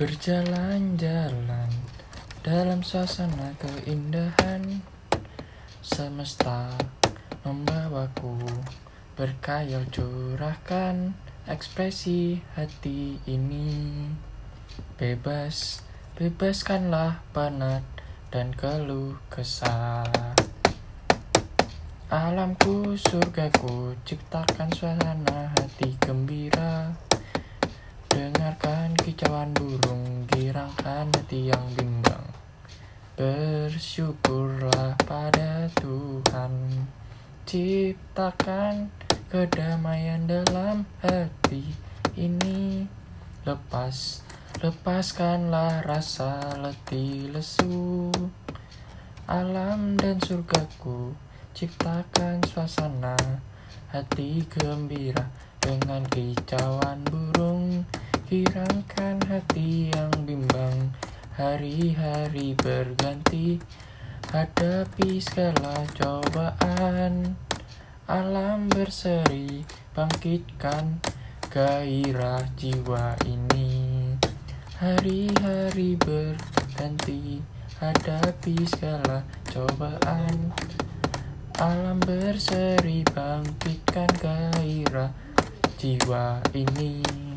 Berjalan-jalan dalam suasana keindahan Semesta membawaku berkayal curahkan ekspresi hati ini. Bebas, bebaskanlah penat dan keluh kesah. Alamku, surgaku, ciptakan suasana hati gembira Dengarkan kicauan burung, girangkan hati yang bimbang Bersyukurlah pada Tuhan. Ciptakan kedamaian dalam hati ini. Lepas, lepaskanlah rasa letih lesu. Alam dan surgaku Ciptakan suasana. Hati gembira Dengan kicauan Hirangkan hati yang bimbang Hari-hari berganti. Hadapi segala cobaan Alam berseri Bangkitkan gairah jiwa ini. Hari-hari berganti Hadapi segala cobaan Alam berseri bangkitkan gairah jiwa ini